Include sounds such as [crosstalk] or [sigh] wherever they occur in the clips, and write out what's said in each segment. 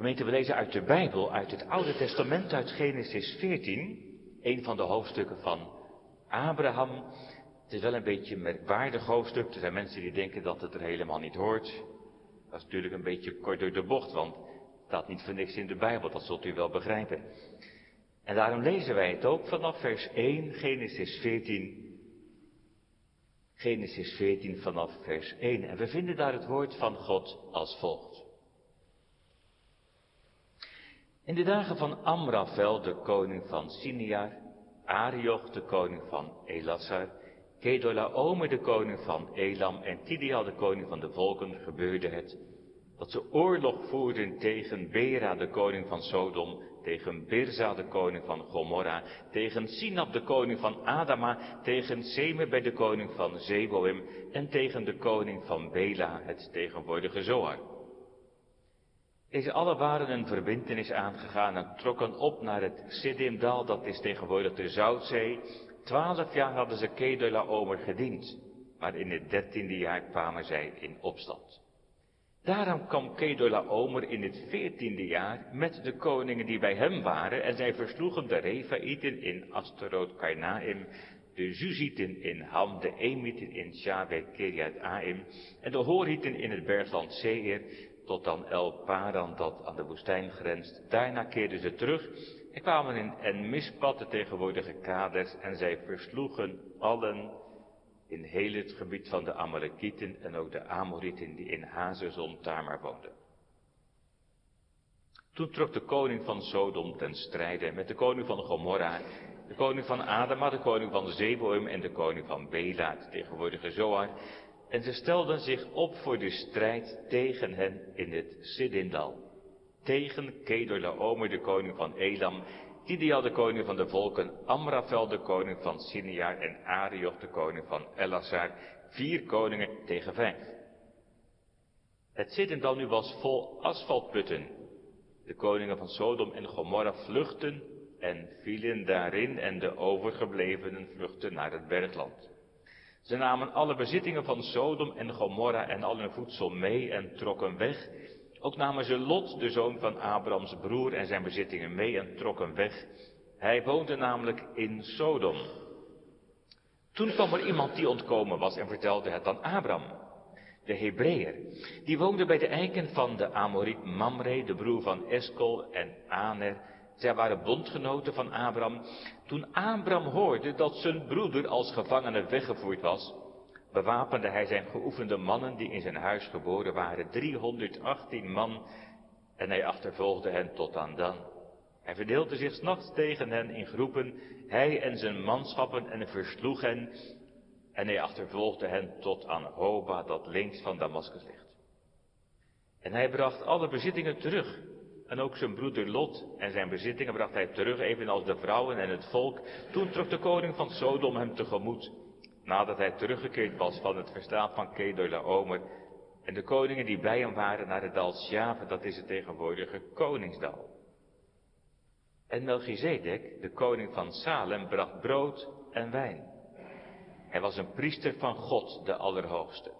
Gemeente, we lezen uit de Bijbel, uit het Oude Testament, uit Genesis 14, een van de hoofdstukken van Abraham. Het is wel een beetje een merkwaardig hoofdstuk. Er zijn mensen die denken dat het er helemaal niet hoort. Dat is natuurlijk een beetje kort door de bocht, want het staat niet voor niks in de Bijbel, dat zult u wel begrijpen. En daarom lezen wij het ook vanaf vers 1, Genesis 14. Genesis 14 vanaf vers 1. En we vinden daar het woord van God als volgt. In de dagen van Amrafel, de koning van Siniar, Arioch, de koning van Elassar, Kedolaomer, de koning van Elam en Tidia, de koning van de volken, gebeurde het dat ze oorlog voerden tegen Bera, de koning van Sodom, tegen Birza, de koning van Gomorra, tegen Sinab, de koning van Adama, tegen Semebe, de koning van Zeboim en tegen de koning van Bela, het tegenwoordige Zoar. Deze alle waren een verbintenis aangegaan en trokken op naar het Siddimdal, dat is tegenwoordig de Zoutzee. Twaalf jaar hadden ze Kedula Omer gediend, maar in het dertiende jaar kwamen zij in opstand. Daarom kwam Kedula Omer in het veertiende jaar met de koningen die bij hem waren en zij versloegen de Refaïten in Asteroth Karnaim, de Zuzieten in Ham, de Emieten in Shabet Kiriat Aim en de Horieten in het bergland Seir, tot dan El Paran dat aan de woestijn grenst. Daarna keerden ze terug en kwamen in En Mispat, de tegenwoordige kaders, en zij versloegen allen in heel het gebied van de Amalekieten en ook de Amorieten die in Hazezon Tamar woonden. Toen trok de koning van Sodom ten strijde met de koning van Gomorra, de koning van Adama, de koning van Zeboim en de koning van Bela, de tegenwoordige Zoar, en ze stelden zich op voor de strijd tegen hen in het Siddindal. Tegen Kedorlaomer, de koning van Elam, Tidia, de koning van de volken, Amrafel, de koning van Siniar en Arioch, de koning van Elassar. Vier koningen tegen vijf. Het Siddindal nu was vol asfaltputten. De koningen van Sodom en Gomorra vluchten en vielen daarin en de overgeblevenen vluchten naar het bergland. Ze namen alle bezittingen van Sodom en Gomorra en al hun voedsel mee en trokken weg. Ook namen ze Lot, de zoon van Abrams broer, en zijn bezittingen mee en trokken weg. Hij woonde namelijk in Sodom. Toen kwam er iemand die ontkomen was en vertelde het aan Abram, de Hebreeër. Die woonde bij de eiken van de Amoriet Mamre, de broer van Eskol en Aner. Zij waren bondgenoten van Abram. Toen Abram hoorde dat zijn broeder als gevangene weggevoerd was, bewapende hij zijn geoefende mannen die in zijn huis geboren waren, 318 man, en hij achtervolgde hen tot aan Dan. Hij verdeelde zich s'nachts tegen hen in groepen, hij en zijn manschappen, en versloeg hen, en hij achtervolgde hen tot aan Hoba, dat links van Damascus ligt. En hij bracht alle bezittingen terug, en ook zijn broeder Lot en zijn bezittingen bracht hij terug, evenals de vrouwen en het volk. Toen trok de koning van Sodom hem tegemoet, nadat hij teruggekeerd was van het verstaan van Kedorlaomer. En de koningen die bij hem waren naar het dal Sjave, dat is het tegenwoordige koningsdal. En Melchizedek, de koning van Salem, bracht brood en wijn. Hij was een priester van God, de Allerhoogste.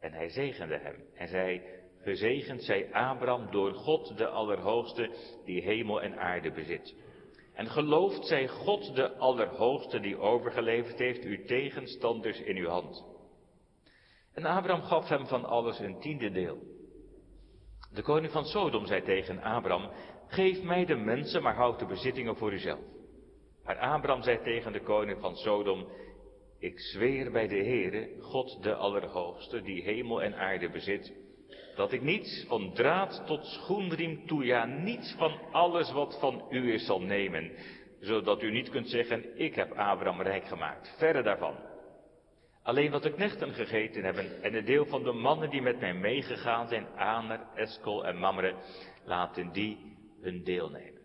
En hij zegende hem en zei, Gezegend zij Abraham door God de Allerhoogste, die hemel en aarde bezit. En gelooft zij God de Allerhoogste, die overgeleverd heeft uw tegenstanders in uw hand. En Abraham gaf hem van alles een tiende deel. De koning van Sodom zei tegen Abraham, geef mij de mensen, maar houd de bezittingen voor uzelf. Maar Abraham zei tegen de koning van Sodom, ik zweer bij de Heere, God de Allerhoogste, die hemel en aarde bezit, dat ik niets van draad tot schoenriem toe, ja, niets van alles wat van u is zal nemen, zodat u niet kunt zeggen, ik heb Abraham rijk gemaakt. Verre daarvan. Alleen wat de knechten gegeten hebben en het deel van de mannen die met mij meegegaan zijn, Aner, Eskel en Mamre, laten die hun deel nemen.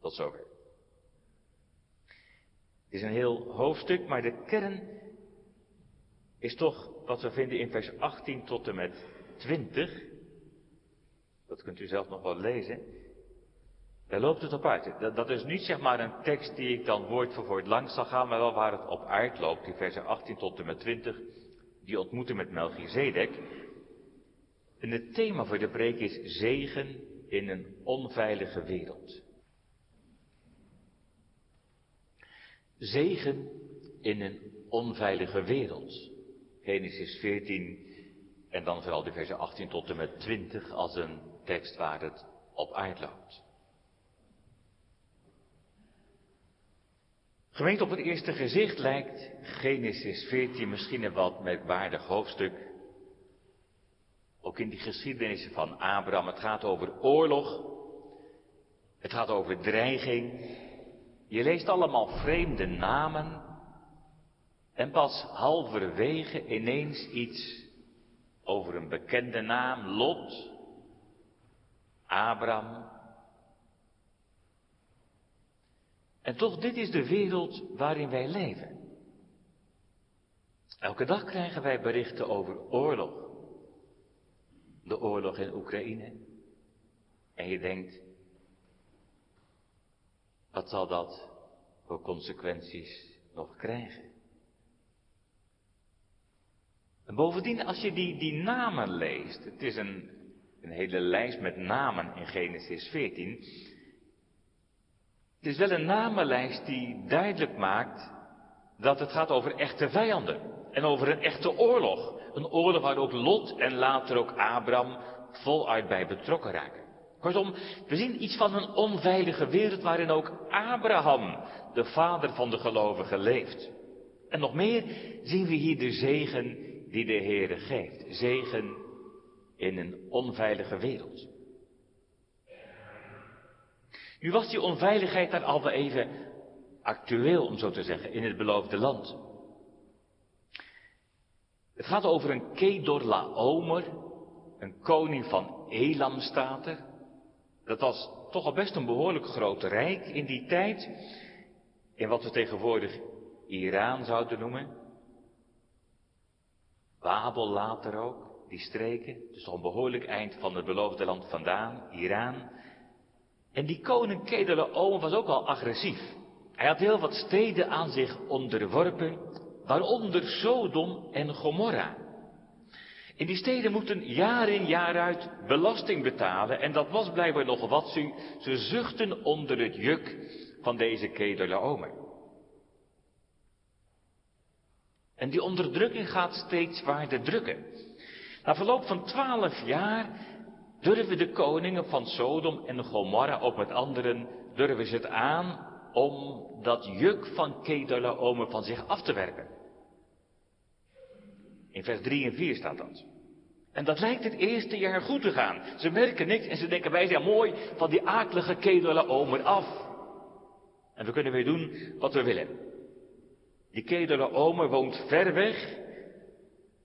Tot zover. Het is een heel hoofdstuk, maar de kern is toch wat we vinden in vers 18 tot en met 20, dat kunt u zelf nog wel lezen, daar loopt het op uit. Dat, dat, is niet zeg maar een tekst die ik dan woord voor woord langs zal gaan, maar wel waar het op uitloopt, die versen 18 tot en met 20, die ontmoeten met Melchizedek. En het thema voor de preek is zegen in een onveilige wereld. Zegen in een onveilige wereld. Genesis 14 en dan vooral de versen 18 tot en met 20 als een tekst waar het op uitloopt. Gemeente op het eerste gezicht lijkt Genesis 14 misschien een wat merkwaardig hoofdstuk. Ook in die geschiedenis van Abraham. Het gaat over oorlog. Het gaat over dreiging. Je leest allemaal vreemde namen. En pas halverwege ineens iets over een bekende naam, Lot, Abraham. En toch, dit is de wereld waarin wij leven. Elke dag krijgen wij berichten over oorlog. De oorlog in Oekraïne. En je denkt, wat zal dat voor consequenties nog krijgen? En bovendien, als je die, die namen leest, het is een, een hele lijst met namen in Genesis 14. Het is wel een namenlijst die duidelijk maakt dat het gaat over echte vijanden en over een echte oorlog. Een oorlog waar ook Lot en later ook Abraham voluit bij betrokken raken. Kortom, we zien iets van een onveilige wereld waarin ook Abraham, de vader van de gelovigen, leeft. En nog meer zien we hier de zegen die de Heere geeft. Zegen in een onveilige wereld. Nu was die onveiligheid daar al wel even actueel, om zo te zeggen, in het beloofde land. Het gaat over een Kedorlaomer, een koning van Elam staat er. Dat was toch al best een behoorlijk groot rijk in die tijd. In wat we tegenwoordig Iran zouden noemen. Babel later ook, die streken, dus een behoorlijk eind van het beloofde land vandaan, Iran. En die koning Kedorlaomer was ook al agressief. Hij had heel wat steden aan zich onderworpen, waaronder Sodom en Gomorra. In die steden moeten jaar in jaar uit belasting betalen en dat was blijkbaar nog wat. Ze, zuchten onder het juk van deze Kedorlaomer. En die onderdrukking gaat steeds zwaarder drukken. Na verloop van twaalf jaar durven de koningen van Sodom en Gomorra op met anderen, durven ze het aan om dat juk van Kedorlaomer van zich af te werpen. In vers 3 en 4 staat dat. En dat lijkt het eerste jaar goed te gaan. Ze merken niks en ze denken wij zijn mooi van die akelige Kedorlaomer af. En we kunnen weer doen wat we willen. Die Kedorlaomer woont ver weg,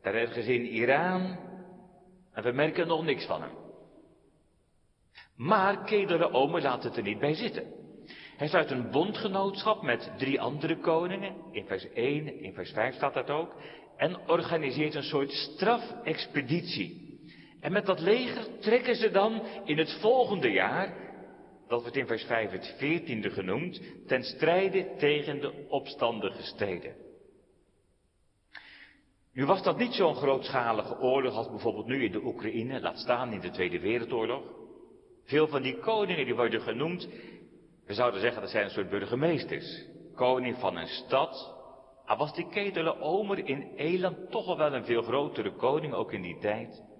daar ergens in Iran, en we merken nog niks van hem. Maar Kedorlaomer laat het er niet bij zitten. Hij sluit een bondgenootschap met drie andere koningen. In vers 1, in vers 5 staat dat ook en organiseert een soort strafexpeditie. En met dat leger trekken ze dan in het volgende jaar, dat wordt in vers 5 het veertiende genoemd, ten strijde tegen de opstandige steden. Nu was dat niet zo'n grootschalige oorlog als bijvoorbeeld nu in de Oekraïne, laat staan in de Tweede Wereldoorlog. Veel van die koningen die worden genoemd, we zouden zeggen dat zijn een soort burgemeesters. Koning van een stad, maar was die ketele omer in Elam toch al wel een veel grotere koning, ook in die tijd?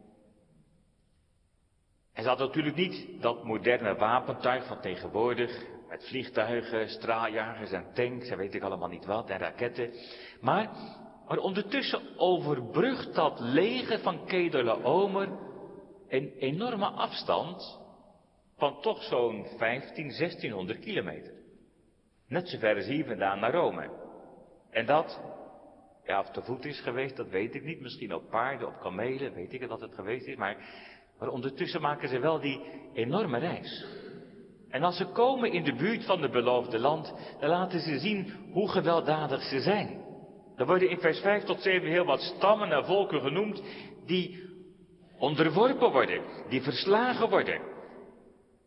En ze natuurlijk niet dat moderne wapentuig van tegenwoordig, met vliegtuigen, straaljagers en tanks en weet ik allemaal niet wat, en raketten. Maar, maar ondertussen overbrugt dat leger van Kedele Omer een enorme afstand van toch zo'n 15, 1600 kilometer. Net zover als hier vandaan naar Rome. En dat, ja, of te voet is geweest, dat weet ik niet. Misschien op paarden, op kamelen, weet ik dat het geweest is. Maar, maar ondertussen maken ze wel die enorme reis. En als ze komen in de buurt van het beloofde land, dan laten ze zien hoe gewelddadig ze zijn. Er worden in vers 5 tot 7 heel wat stammen en volken genoemd die onderworpen worden, die verslagen worden.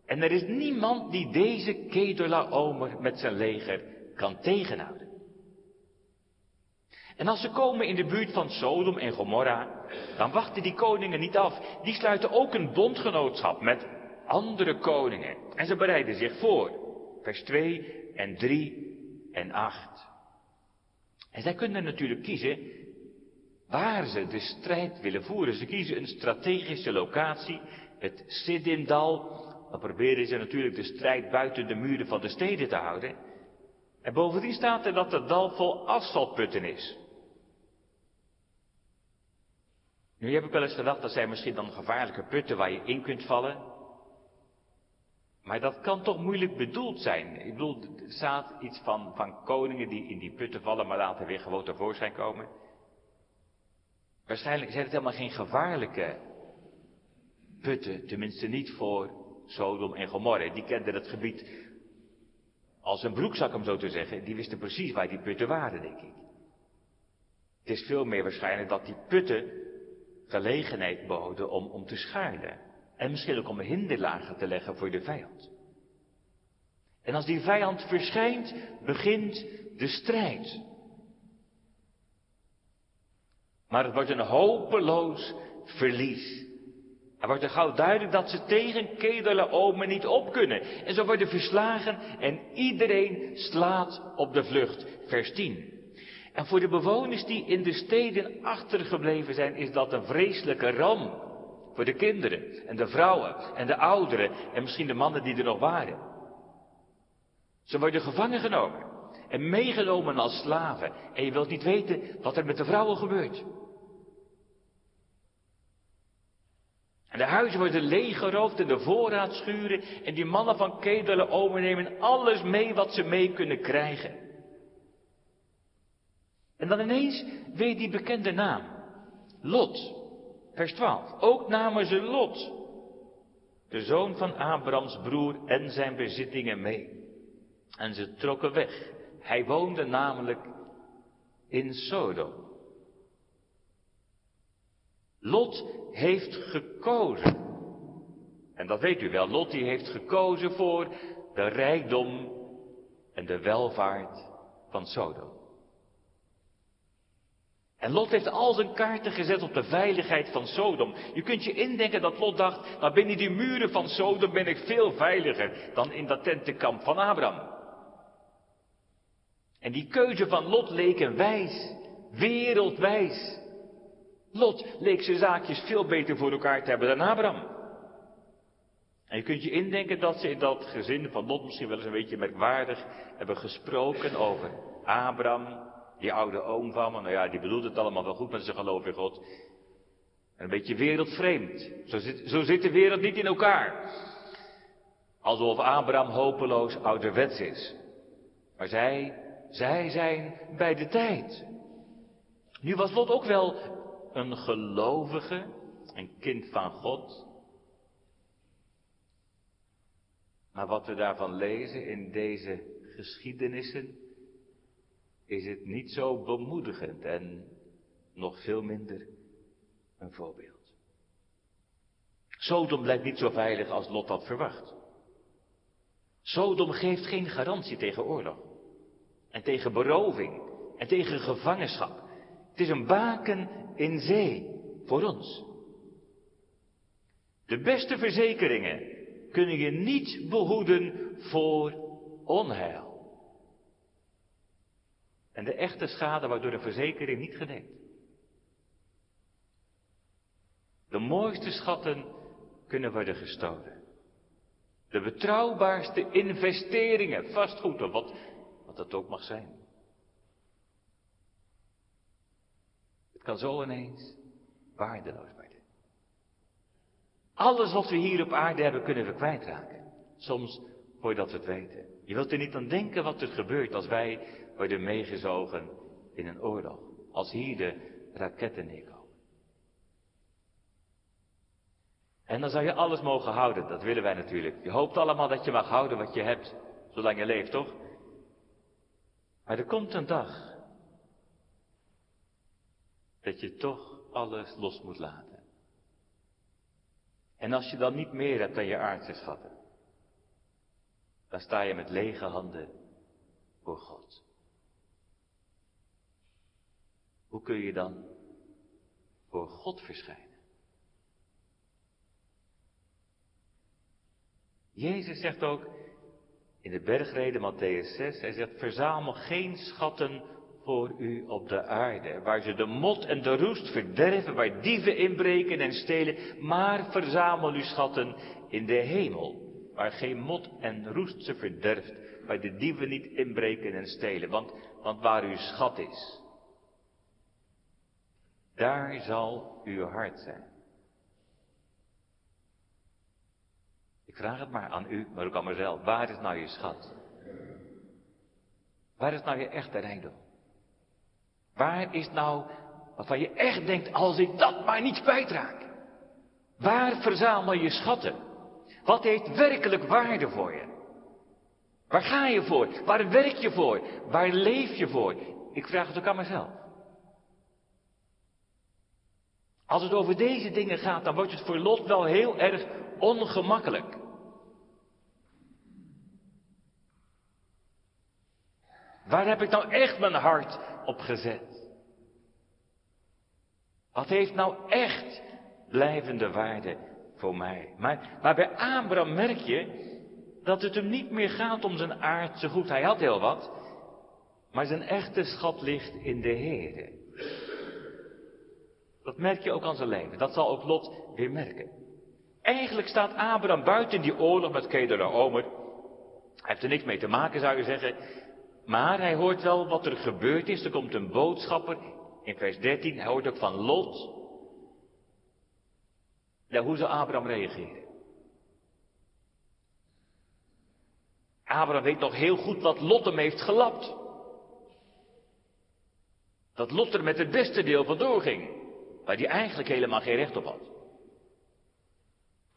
En er is niemand die deze Kedorlaomer met zijn leger kan tegenhouden. En als ze komen in de buurt van Sodom en Gomorra, dan wachten die koningen niet af. Die sluiten ook een bondgenootschap met andere koningen. En ze bereiden zich voor. Vers 2 en 3 en 8. En zij kunnen natuurlijk kiezen waar ze de strijd willen voeren. Ze kiezen een strategische locatie, het Siddimdal. Dan proberen ze natuurlijk de strijd buiten de muren van de steden te houden. En bovendien staat er dat het dal vol asfaltputten is. Nu heb ik wel eens gedacht, dat zijn misschien dan gevaarlijke putten waar je in kunt vallen. Maar dat kan toch moeilijk bedoeld zijn. Ik bedoel, er staat iets van, van koningen die in die putten vallen, maar later weer gewoon tevoorschijn komen. Waarschijnlijk zijn het helemaal geen gevaarlijke putten, tenminste niet voor Sodom en Gomorra. Die kenden het gebied als een broekzak, om zo te zeggen. Die wisten precies waar die putten waren, denk ik. Het is veel meer waarschijnlijk dat die putten gelegenheid boden om, om te schuilen. En misschien ook om hinderlagen te leggen voor de vijand. En als die vijand verschijnt, begint de strijd. Maar het wordt een hopeloos verlies. Er wordt er gauw duidelijk dat ze tegen Kedalaomen niet op kunnen. En ze worden verslagen en iedereen slaat op de vlucht. Vers 10. En voor de bewoners die in de steden achtergebleven zijn, is dat een vreselijke ram. Voor de kinderen en de vrouwen en de ouderen en misschien de mannen die er nog waren. Ze worden gevangen genomen en meegenomen als slaven. En je wilt niet weten wat er met de vrouwen gebeurt. En de huizen worden leeggeroofd en de voorraadschuren. En die mannen van Kedelen overnemen alles mee wat ze mee kunnen krijgen. En dan ineens weer die bekende naam. Lot. Vers 12. Ook namen ze Lot. De zoon van Abrams broer en zijn bezittingen mee. En ze trokken weg. Hij woonde namelijk in Sodom. Lot heeft gekozen. En dat weet u wel. Lot die heeft gekozen voor de rijkdom en de welvaart van Sodom. En Lot heeft al zijn kaarten gezet op de veiligheid van Sodom. Je kunt je indenken dat Lot dacht, maar binnen die muren van Sodom ben ik veel veiliger dan in dat tentenkamp van Abraham. En die keuze van Lot leek een wijs, wereldwijs. Lot leek zijn zaakjes veel beter voor elkaar te hebben dan Abraham. En je kunt je indenken dat ze in dat gezin van Lot misschien wel eens een beetje merkwaardig hebben gesproken over Abraham, die oude oom van me. Nou ja, die bedoelt het allemaal wel goed met zijn geloof in God. En een beetje wereldvreemd. Zo zit, zo zit de wereld niet in elkaar. Alsof Abraham hopeloos ouderwets is. Maar zij, zij zijn bij de tijd. Nu was Lot ook wel een gelovige, een kind van God. Maar wat we daarvan lezen in deze geschiedenissen, is het niet zo bemoedigend en nog veel minder een voorbeeld. Sodom blijkt niet zo veilig als Lot had verwacht. Sodom geeft geen garantie tegen oorlog. En tegen beroving. En tegen gevangenschap. Het is een baken in zee voor ons. De beste verzekeringen kunnen je niet behoeden voor onheil. En de echte schade wordt door de verzekering niet gedekt. De mooiste schatten kunnen worden gestolen. De betrouwbaarste investeringen, vastgoed of wat, wat dat ook mag zijn. Het kan zo ineens waardeloos worden. Alles wat we hier op aarde hebben, kunnen we kwijtraken. Soms voordat we het weten. Je wilt er niet aan denken wat er gebeurt als wij worden meegezogen in een oorlog. Als hier de raketten neerkomen. En dan zou je alles mogen houden, dat willen wij natuurlijk. Je hoopt allemaal dat je mag houden wat je hebt, zolang je leeft, toch? Maar er komt een dag dat je toch alles los moet laten. En als je dan niet meer hebt dan je aardse schatten, dan sta je met lege handen voor God. Hoe kun je dan voor God verschijnen? Jezus zegt ook in de bergrede Matthäus 6, hij zegt, verzamel geen schatten voor u op de aarde, waar ze de mot en de roest verderven, waar dieven inbreken en stelen, maar verzamel uw schatten in de hemel, waar geen mot en roest ze verderft, waar de dieven niet inbreken en stelen, want, want waar uw schat is, daar zal uw hart zijn. Ik vraag het maar aan u, maar ook aan mezelf. Waar is nou je schat? Waar is nou je echte rijkdom? Waar is nou waarvan je echt denkt, als ik dat maar niet kwijtraak? Waar verzamel je schatten? Wat heeft werkelijk waarde voor je? Waar ga je voor? Waar werk je voor? Waar leef je voor? Ik vraag het ook aan mezelf. Als het over deze dingen gaat, dan wordt het voor Lot wel heel erg ongemakkelijk. Waar heb ik nou echt mijn hart op gezet? Wat heeft nou echt blijvende waarde voor mij? Maar, bij Abraham merk je dat het hem niet meer gaat om zijn aardse goed. Hij had heel wat, maar zijn echte schat ligt in de Heer. Dat merk je ook aan zijn leven. Dat zal ook Lot weer merken. Eigenlijk staat Abraham buiten die oorlog met Kedar Hij heeft er niks mee te maken, zou je zeggen. Maar hij hoort wel wat er gebeurd is. Er komt een boodschapper in vers 13. Hij hoort ook van Lot. Ja, hoe zal Abraham reageren? Abraham weet nog heel goed wat Lot hem heeft gelapt. Dat Lot er met het beste deel vandoor ging. Waar hij eigenlijk helemaal geen recht op had.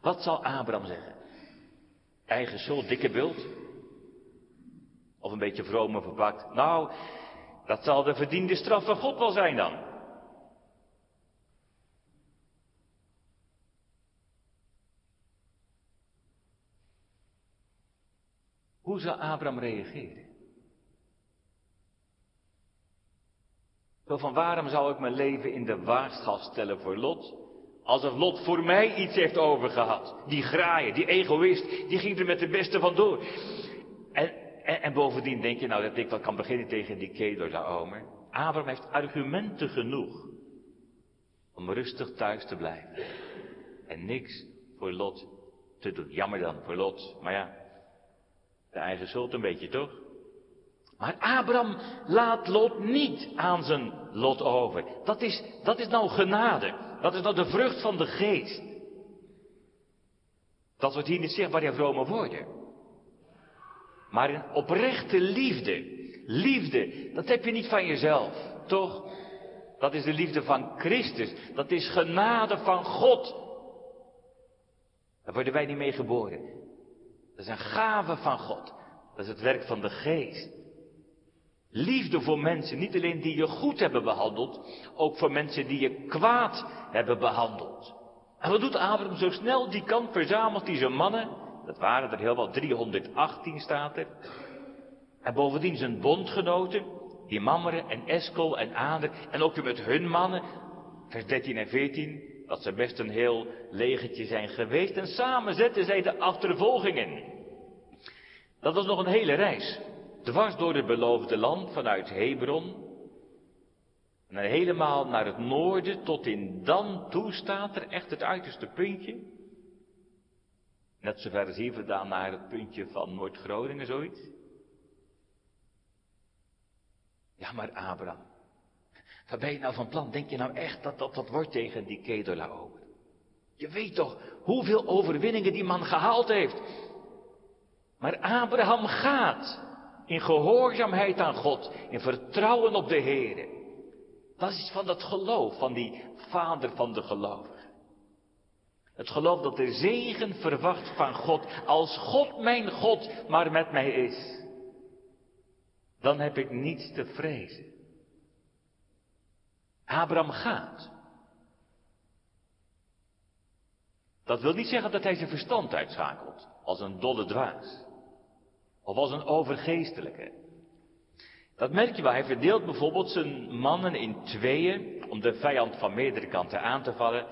Wat zal Abraham zeggen? Eigen schuld, dikke bult? Of een beetje vrome verpakt. Nou, dat zal de verdiende straf van God wel zijn dan. Hoe zal Abraham reageren? Zo van waarom zou ik mijn leven in de waagschaal stellen voor Lot? Alsof Lot voor mij iets heeft overgehad. Die graaien, die egoïst, die ging er met de beste vandoor. En en, en, bovendien denk je nou dat ik wat kan beginnen tegen die Kedor Omer. Abraham heeft argumenten genoeg om rustig thuis te blijven. En niks voor Lot te doen. Jammer dan voor Lot, maar ja, de eigen schuld een beetje toch? Maar Abraham laat Lot niet aan zijn lot over. Dat is, dat is nou genade. Dat is nou de vrucht van de geest. Dat wordt hier niet zichtbaar in vrome woorden. Maar een oprechte liefde. Liefde, dat heb je niet van jezelf, toch? Dat is de liefde van Christus. Dat is genade van God. Daar worden wij niet mee geboren. Dat is een gave van God. Dat is het werk van de geest. Liefde voor mensen, niet alleen die je goed hebben behandeld, ook voor mensen die je kwaad hebben behandeld. En wat doet Abraham zo snel die kan verzamelt hij zijn mannen dat waren er heel wat, 318 staat er. En bovendien zijn bondgenoten, die Mammeren en Eskel en Ader, en ook met hun mannen, vers 13 en 14, dat ze best een heel legertje zijn geweest, en samen zetten zij de achtervolging in. Dat was nog een hele reis, dwars door het beloofde land vanuit Hebron, en helemaal naar het noorden, tot in Dan toe staat er echt het uiterste puntje. Net zover als hier vandaan naar het puntje van Noord-Groningen, zoiets. Ja, maar Abraham, wat ben je nou van plan? Denk je nou echt dat dat, dat wordt tegen die Kedola over? Je weet toch hoeveel overwinningen die man gehaald heeft. Maar Abraham gaat in gehoorzaamheid aan God, in vertrouwen op de Heer. Dat is van dat geloof, van die vader van de geloof. Het geloof dat de zegen verwacht van God. Als God mijn God maar met mij is. Dan heb ik niets te vrezen. Abraham gaat. Dat wil niet zeggen dat hij zijn verstand uitschakelt. Als een dolle dwaas. Of als een overgeestelijke. Dat merk je wel. Hij verdeelt bijvoorbeeld zijn mannen in tweeën om de vijand van meerdere kanten aan te vallen.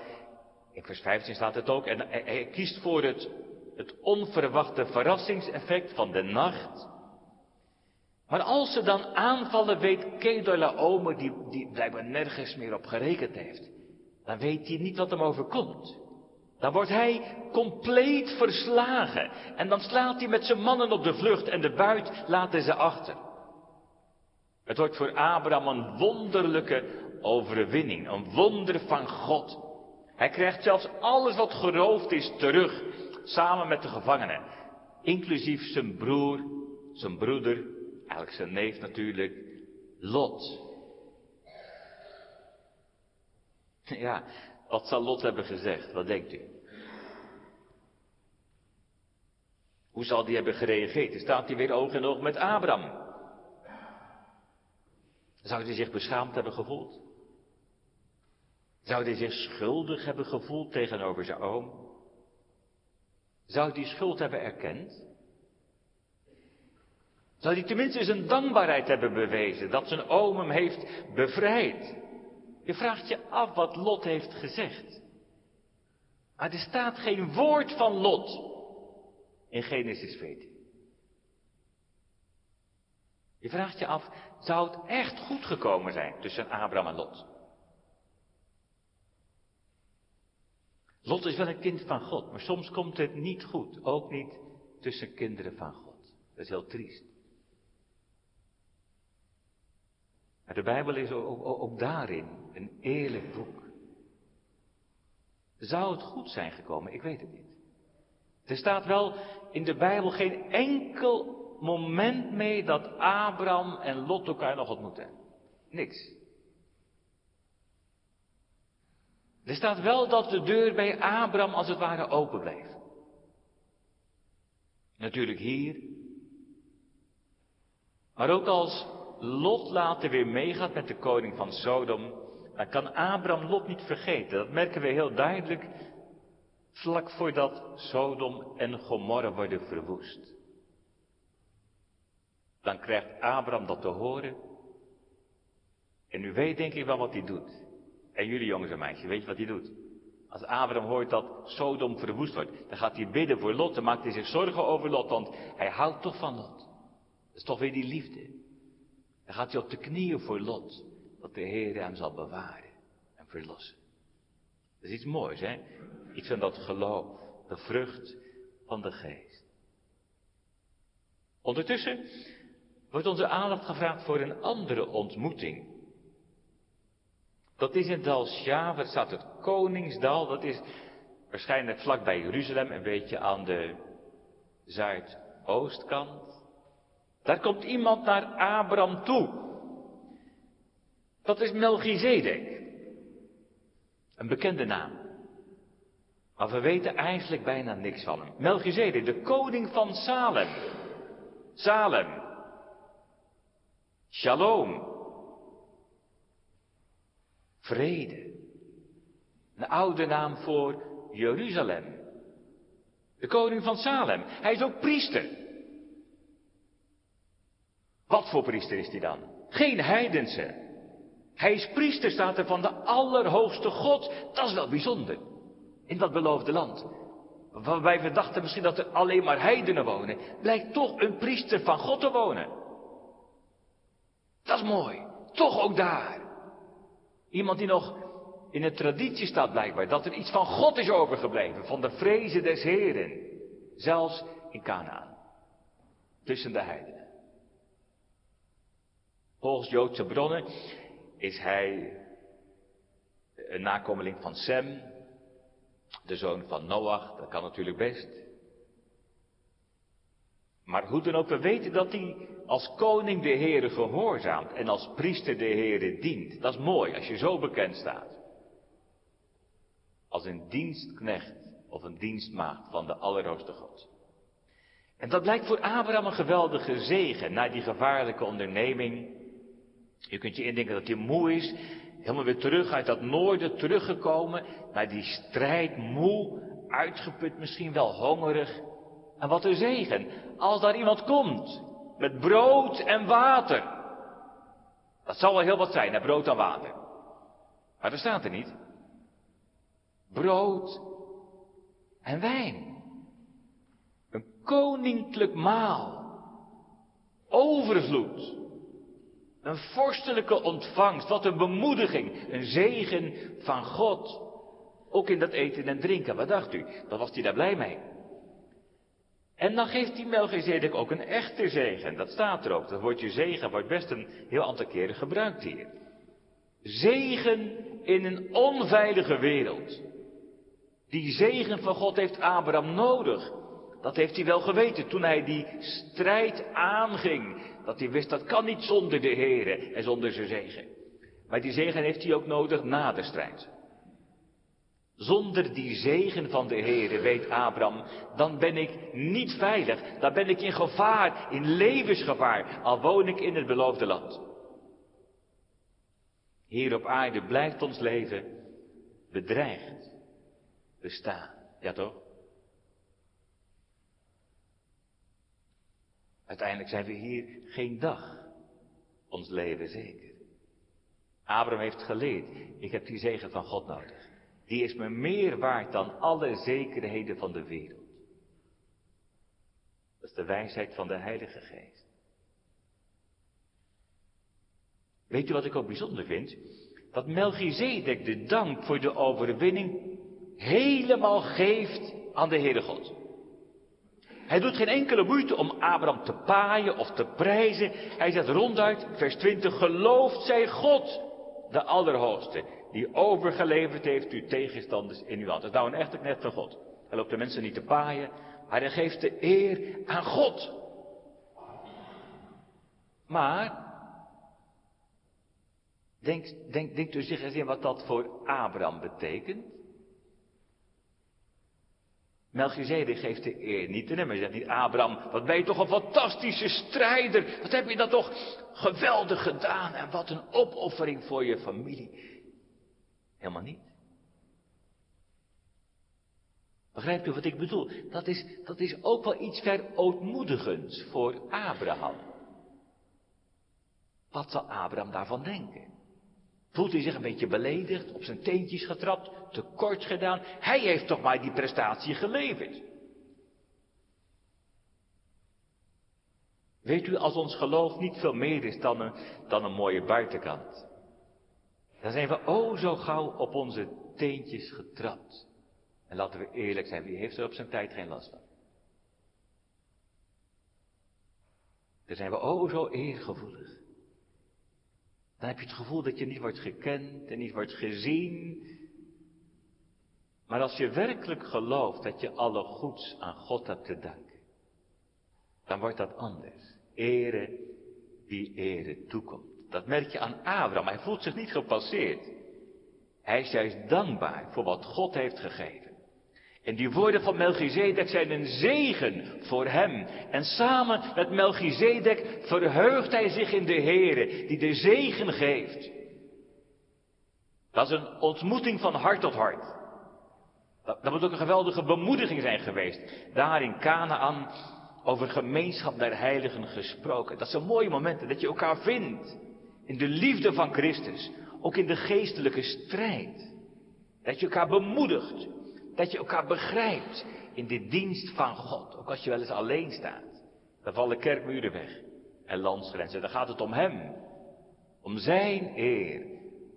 In vers 15 staat het ook. En hij, kiest voor het, het onverwachte verrassingseffect van de nacht. Maar als ze dan aanvallen, weet Kedorlaomer, die, die blijkbaar nergens meer op gerekend heeft. Dan weet hij niet wat hem overkomt. Dan wordt hij compleet verslagen. En dan slaat hij met zijn mannen op de vlucht en de buit laten ze achter. Het wordt voor Abraham een wonderlijke overwinning, een wonder van God. Hij krijgt zelfs alles wat geroofd is terug, samen met de gevangenen. Inclusief zijn broer, zijn broeder, eigenlijk zijn neef natuurlijk, Lot. Ja, wat zal Lot hebben gezegd? Wat denkt u? Hoe zal die hebben gereageerd? Dan staat hij weer oog in oog met Abraham. Zou hij zich beschaamd hebben gevoeld? Zou hij zich schuldig hebben gevoeld tegenover zijn oom? Zou hij schuld hebben erkend? Zou hij tenminste zijn dankbaarheid hebben bewezen dat zijn oom hem heeft bevrijd? Je vraagt je af wat Lot heeft gezegd. Maar er staat geen woord van Lot in Genesis 14. Je vraagt je af, zou het echt goed gekomen zijn tussen Abraham en Lot? Lot is wel een kind van God, maar soms komt het niet goed. Ook niet tussen kinderen van God. Dat is heel triest. Maar de Bijbel is ook, ook, daarin een eerlijk boek. Zou het goed zijn gekomen? Ik weet het niet. Er staat wel in de Bijbel geen enkel moment mee dat Abraham en Lot elkaar nog ontmoeten. Niks. Er staat wel dat de deur bij Abraham als het ware open bleef. Natuurlijk hier. Maar ook als Lot later weer meegaat met de koning van Sodom, dan kan Abraham Lot niet vergeten. Dat merken we heel duidelijk vlak voordat Sodom en Gomorra worden verwoest. Dan krijgt Abraham dat te horen. En u weet denk ik wel wat hij doet. En jullie jongens en meisjes, weet je wat hij doet? Als Abraham hoort dat Sodom verwoest wordt, dan gaat hij bidden voor Lot. Dan maakt hij zich zorgen over Lot, want hij houdt toch van Lot. Dat is toch weer die liefde. Dan gaat hij op de knieën voor Lot, dat de Heer hem zal bewaren en verlossen. Dat is iets moois, hè? Iets van dat geloof, de vrucht van de geest. Ondertussen wordt onze aandacht gevraagd voor een andere ontmoeting. Dat is in Dal Sjaver, staat het Koningsdal, dat is waarschijnlijk vlakbij Jeruzalem, een beetje aan de zuidoostkant. Daar komt iemand naar Abraham toe. Dat is Melchizedek. Een bekende naam. Maar we weten eigenlijk bijna niks van hem. Melchizedek, de koning van Salem. Salem. Shalom. Vrede. Een oude naam voor Jeruzalem. De koning van Salem. Hij is ook priester. Wat voor priester is hij dan? Geen heidense. Hij is priester, staat er van de Allerhoogste God. Dat is wel bijzonder. In dat beloofde land. Waarbij we dachten misschien dat er alleen maar heidenen wonen. Blijkt toch een priester van God te wonen. Dat is mooi. Toch ook daar. Iemand die nog in de traditie staat blijkbaar. Dat er iets van God is overgebleven. Van de vrezen des Heren. Zelfs in Canaan. Tussen de heidenen. Volgens Joodse bronnen is hij een nakomeling van Sem, de zoon van Noach, dat kan natuurlijk best. Maar hoe dan ook, we weten dat hij als koning de Heere gehoorzaamt en als priester de Heere dient. Dat is mooi als je zo bekend staat. Als een dienstknecht of een dienstmaagd van de Allerhoogste God. En dat blijkt voor Abraham een geweldige zegen na die gevaarlijke onderneming je kunt je indenken dat hij moe is, helemaal weer terug uit dat noorden teruggekomen, naar die strijd, moe, uitgeput, misschien wel hongerig. En wat een zegen, als daar iemand komt, met brood en water. Dat zal wel heel wat zijn, brood en water. Maar dat staat er niet. Brood en wijn. Een koninklijk maal. Overvloed. Een vorstelijke ontvangst. Wat een bemoediging. Een zegen van God. Ook in dat eten en drinken. Wat dacht u? Dan was hij daar blij mee. En dan geeft die Melchizedek ook een echte zegen. Dat staat er ook. Dat woordje zegen wordt best een heel aantal keren gebruikt hier. Zegen in een onveilige wereld. Die zegen van God heeft Abraham nodig. Dat heeft hij wel geweten toen hij die strijd aanging. Dat hij wist dat kan niet zonder de Heer en zonder zijn zegen. Maar die zegen heeft hij ook nodig na de strijd. Zonder die zegen van de Heer, weet Abraham, dan ben ik niet veilig. Dan ben ik in gevaar, in levensgevaar, al woon ik in het beloofde land. Hier op aarde blijft ons leven bedreigd bestaan. Ja toch? Uiteindelijk zijn we hier geen dag ons leven zeker. Abraham heeft geleerd, ik heb die zegen van God nodig. Die is me meer waard dan alle zekerheden van de wereld. Dat is de wijsheid van de Heilige Geest. Weet u wat ik ook bijzonder vind? Dat Melchizedek de dank voor de overwinning helemaal geeft aan de Heere God. Hij doet geen enkele moeite om Abraham te paaien of te prijzen. Hij zegt ronduit, vers 20, gelooft zij God, de Allerhoogste, die overgeleverd heeft uw tegenstanders in uw hand. Dat is nou een echte knecht van God. Hij loopt de mensen niet te paaien, maar hij geeft de eer aan God. Maar, denkt, denkt, denkt u zich eens in wat dat voor Abraham betekent? Melchizedek geeft de eer niet aan hem. Hij zegt niet, Abraham, wat ben je toch een fantastische strijder. Wat heb je dat toch geweldig gedaan. En wat een opoffering voor je familie. Helemaal niet. Begrijpt u wat ik bedoel? Dat is, dat is ook wel iets verootmoedigends voor Abraham. Wat zal Abraham daarvan denken? Voelt hij zich een beetje beledigd, op zijn teentjes getrapt, tekort gedaan? Hij heeft toch maar die prestatie geleverd. Weet u, als ons geloof niet veel meer is dan een, dan een mooie buitenkant, dan zijn we oh zo gauw op onze teentjes getrapt. En laten we eerlijk zijn, wie heeft er op zijn tijd geen last van? Dan zijn we oh zo eergevoelig. Dan heb je het gevoel dat je niet wordt gekend en niet wordt gezien. Maar als je werkelijk gelooft dat je alle goeds aan God hebt te danken, dan wordt dat anders. Ere wie ere toekomt. Dat merk je aan Abraham. Hij voelt zich niet gepasseerd. Hij is juist dankbaar voor wat God heeft gegeven. En die woorden van Melchizedek zijn een zegen voor hem. En samen met Melchizedek verheugt hij zich in de Here, die de zegen geeft. Dat is een ontmoeting van hart tot hart. Dat, dat moet ook een geweldige bemoediging zijn geweest. Daar in Canaan over gemeenschap der heiligen gesproken. Dat zijn mooie momenten dat je elkaar vindt. In de liefde van Christus. Ook in de geestelijke strijd. Dat je elkaar bemoedigt. Dat je elkaar begrijpt in de dienst van God. Ook als je wel eens alleen staat. Dan vallen kerkmuren weg. En landsgrenzen. Dan gaat het om Hem. Om Zijn eer.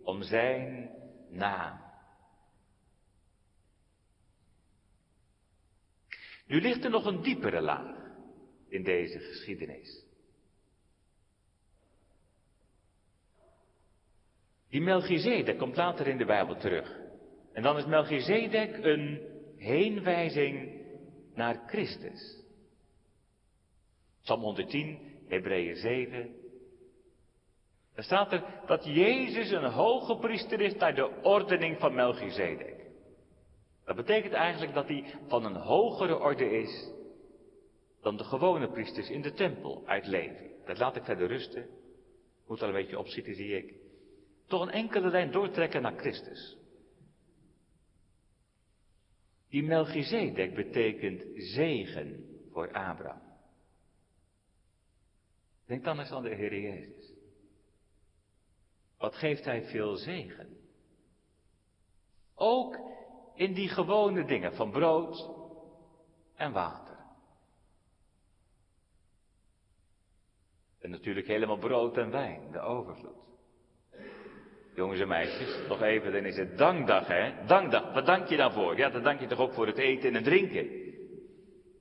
Om Zijn naam. Nu ligt er nog een diepere laag in deze geschiedenis. Die Melchizedek komt later in de Bijbel terug. En dan is Melchizedek een heenwijzing naar Christus. Psalm 110, Hebreeën 7. Daar staat er dat Jezus een hoge priester is naar de ordening van Melchizedek. Dat betekent eigenlijk dat hij van een hogere orde is dan de gewone priesters in de tempel uit Levi. Dat laat ik verder rusten. Moet al een beetje opzitten, zie ik. Toch een enkele lijn doortrekken naar Christus. Die Melchizedek betekent zegen voor Abraham. Denk dan eens aan de Heer Jezus. wat geeft hij veel zegen. Ook in die gewone dingen van brood en water. En natuurlijk helemaal brood en wijn, de overvloed. Jongens en meisjes, nog even, dan is het dankdag, hè? Dankdag, wat dank je daarvoor? Ja, dan dank je toch ook voor het eten en het drinken.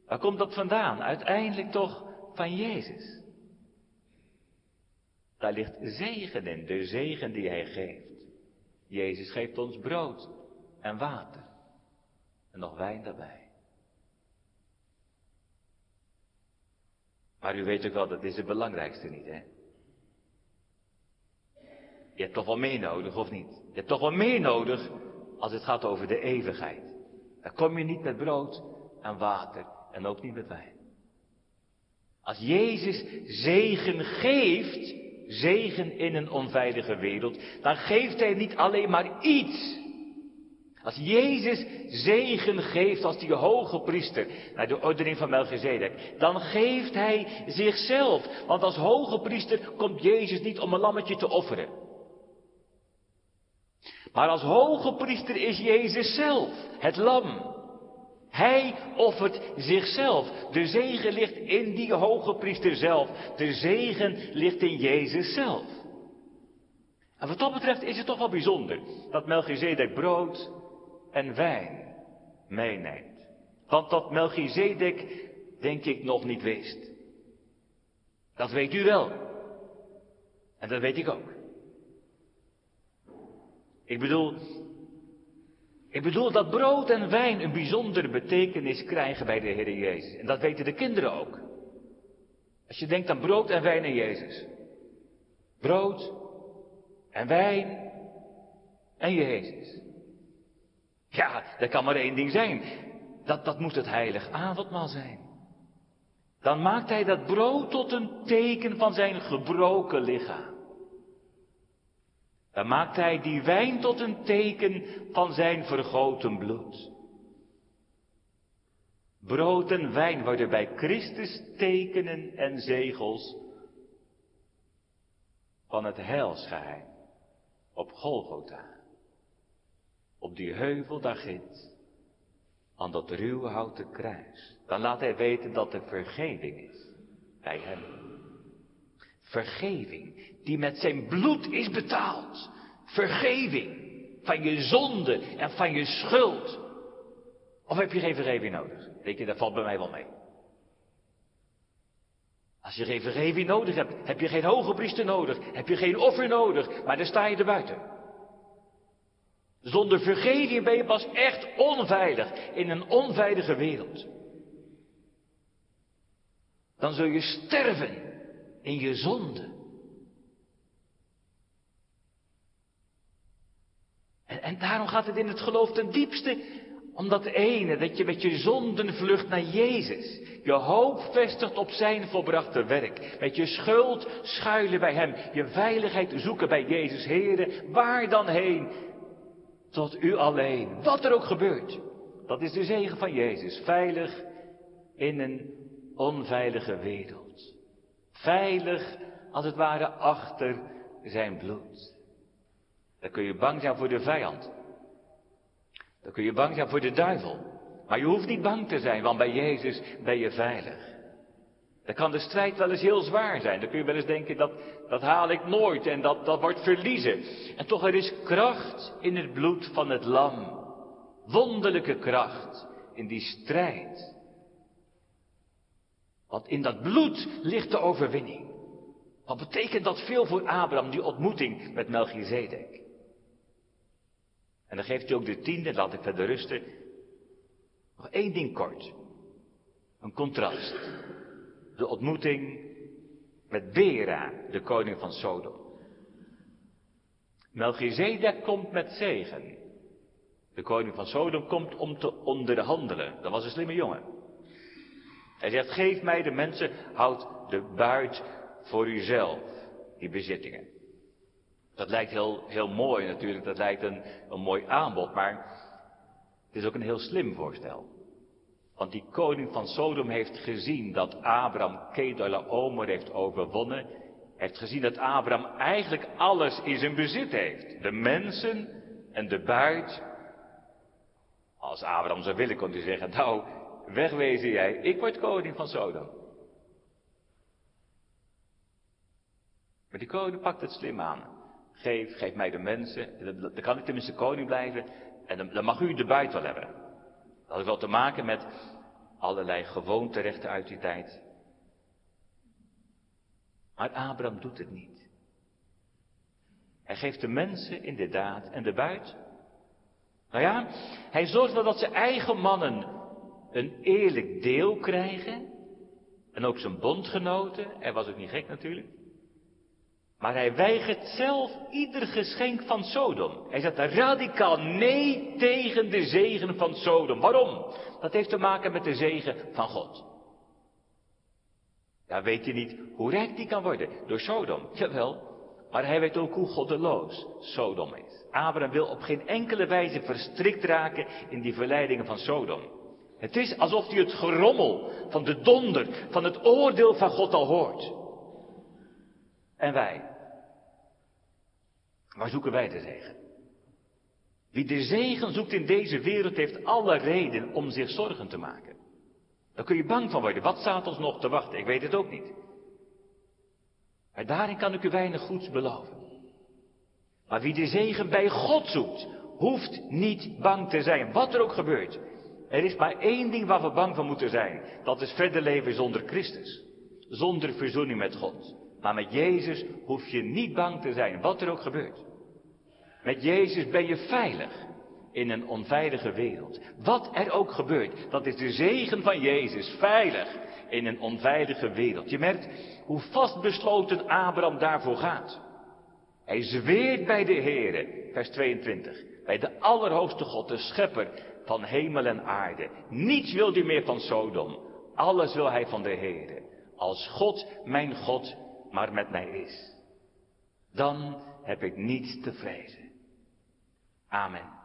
Waar komt dat vandaan? Uiteindelijk toch van Jezus. Daar ligt zegen in, de zegen die Hij geeft. Jezus geeft ons brood en water. En nog wijn daarbij. Maar u weet ook wel, dat is het belangrijkste niet, hè? Je hebt toch wel meer nodig, of niet? Je hebt toch wel meer nodig als het gaat over de eeuwigheid. Dan kom je niet met brood en water en ook niet met wijn. Als Jezus zegen geeft, zegen in een onveilige wereld, dan geeft Hij niet alleen maar iets. Als Jezus zegen geeft als die hoge priester naar de ordening van Melchizedek, dan geeft Hij zichzelf. Want als hoge priester komt Jezus niet om een lammetje te offeren. Maar als hoge priester is Jezus zelf, het lam. Hij offert zichzelf. De zegen ligt in die hoge priester zelf. De zegen ligt in Jezus zelf. En wat dat betreft is het toch wel bijzonder dat Melchizedek brood en wijn meeneemt. Want dat Melchizedek, denk ik, nog niet wist. Dat weet u wel. En dat weet ik ook. Ik bedoel, ik bedoel dat brood en wijn een bijzondere betekenis krijgen bij de Heer Jezus. En dat weten de kinderen ook. Als je denkt aan brood en wijn en Jezus. Brood en wijn en Jezus. Ja, dat kan maar één ding zijn. Dat, dat moet het heilig avondmaal zijn. Dan maakt hij dat brood tot een teken van zijn gebroken lichaam. Dan maakt hij die wijn tot een teken van zijn vergoten bloed. Brood en wijn worden bij Christus tekenen en zegels van het heilsgeheim op Golgotha. Op die heuvel daar ginds, aan dat ruwe houten kruis. Dan laat hij weten dat er vergeving is bij hem. Vergeving die met zijn bloed is betaald. Vergeving van je zonde en van je schuld. Of heb je geen vergeving nodig? Weet je, dat valt bij mij wel mee. Als je geen vergeving nodig hebt, heb je geen hoge priester nodig, heb je geen offer nodig, maar dan sta je er buiten. Zonder vergeving ben je pas echt onveilig in een onveilige wereld. Dan zul je sterven in je zonde. En, en daarom gaat het in het geloof ten diepste om dat ene, dat je met je zonden vlucht naar Jezus. Je hoop vestigt op zijn volbrachte werk. Met je schuld schuilen bij Hem. Je veiligheid zoeken bij Jezus Here. Waar dan heen? Tot u alleen. Wat er ook gebeurt. Dat is de zegen van Jezus. Veilig in een onveilige wereld. Veilig als het ware achter zijn bloed. Dan kun je bang zijn voor de vijand. Dan kun je bang zijn voor de duivel. Maar je hoeft niet bang te zijn, want bij Jezus ben je veilig. Dan kan de strijd wel eens heel zwaar zijn. Dan kun je wel eens denken, dat, dat haal ik nooit en dat, dat wordt verliezen. En toch er is kracht in het bloed van het lam. Wonderlijke kracht in die strijd. Want in dat bloed ligt de overwinning. Wat betekent dat veel voor Abraham, die ontmoeting met Melchizedek? En dan geeft hij ook de tiende, laat ik verder rusten. Nog één ding kort. Een contrast de ontmoeting met Bera, de koning van Sodom. Melchizedek komt met zegen. De koning van Sodom komt om te onderhandelen. Dat was een slimme jongen. Hij zegt, geef mij de mensen, houd de buit voor uzelf, die bezittingen. Dat lijkt heel, heel mooi natuurlijk, dat lijkt een, een mooi aanbod, maar het is ook een heel slim voorstel. Want die koning van Sodom heeft gezien dat Abraham Kedalaomer heeft overwonnen heeft gezien dat Abraham eigenlijk alles in zijn bezit heeft. De mensen en de buit. Als Abraham zou willen, kon hij zeggen, nou, wegwezen jij, ik word koning van Sodom. Maar die koning pakt het slim aan. Geef, geef mij de mensen, dan kan ik tenminste koning blijven en dan, dan mag u de buit wel hebben. Dat had wel te maken met allerlei gewoonterechten uit die tijd. Maar Abraham doet het niet. Hij geeft de mensen inderdaad en de buit. Nou ja, hij zorgt wel dat zijn eigen mannen een eerlijk deel krijgen. En ook zijn bondgenoten. Hij was ook niet gek natuurlijk. Maar hij weigert zelf ieder geschenk van Sodom. Hij zegt radicaal nee tegen de zegen van Sodom. Waarom? Dat heeft te maken met de zegen van God. Ja, weet je niet hoe rijk die kan worden? Door Sodom. [laughs] Jawel. Maar hij weet ook hoe goddeloos Sodom is. Abraham wil op geen enkele wijze verstrikt raken in die verleidingen van Sodom. Het is alsof hij het gerommel van de donder, van het oordeel van God al hoort. En wij? Waar zoeken wij de zegen? Wie de zegen zoekt in deze wereld heeft alle reden om zich zorgen te maken. Daar kun je bang van worden. Wat staat ons nog te wachten? Ik weet het ook niet. Maar daarin kan ik u weinig goeds beloven. Maar wie de zegen bij God zoekt, hoeft niet bang te zijn, wat er ook gebeurt. Er is maar één ding waar we bang van moeten zijn. Dat is verder leven zonder Christus. Zonder verzoening met God. Maar met Jezus hoef je niet bang te zijn, wat er ook gebeurt. Met Jezus ben je veilig in een onveilige wereld. Wat er ook gebeurt, dat is de zegen van Jezus, veilig in een onveilige wereld. Je merkt hoe vastbesloten Abraham daarvoor gaat. Hij zweert bij de Heere, vers 22, bij de Allerhoogste God, de Schepper van hemel en aarde. Niets wil hij meer van Sodom, alles wil hij van de Heere. Als God, mijn God, maar met mij is, dan heb ik niets te vrezen. Amen.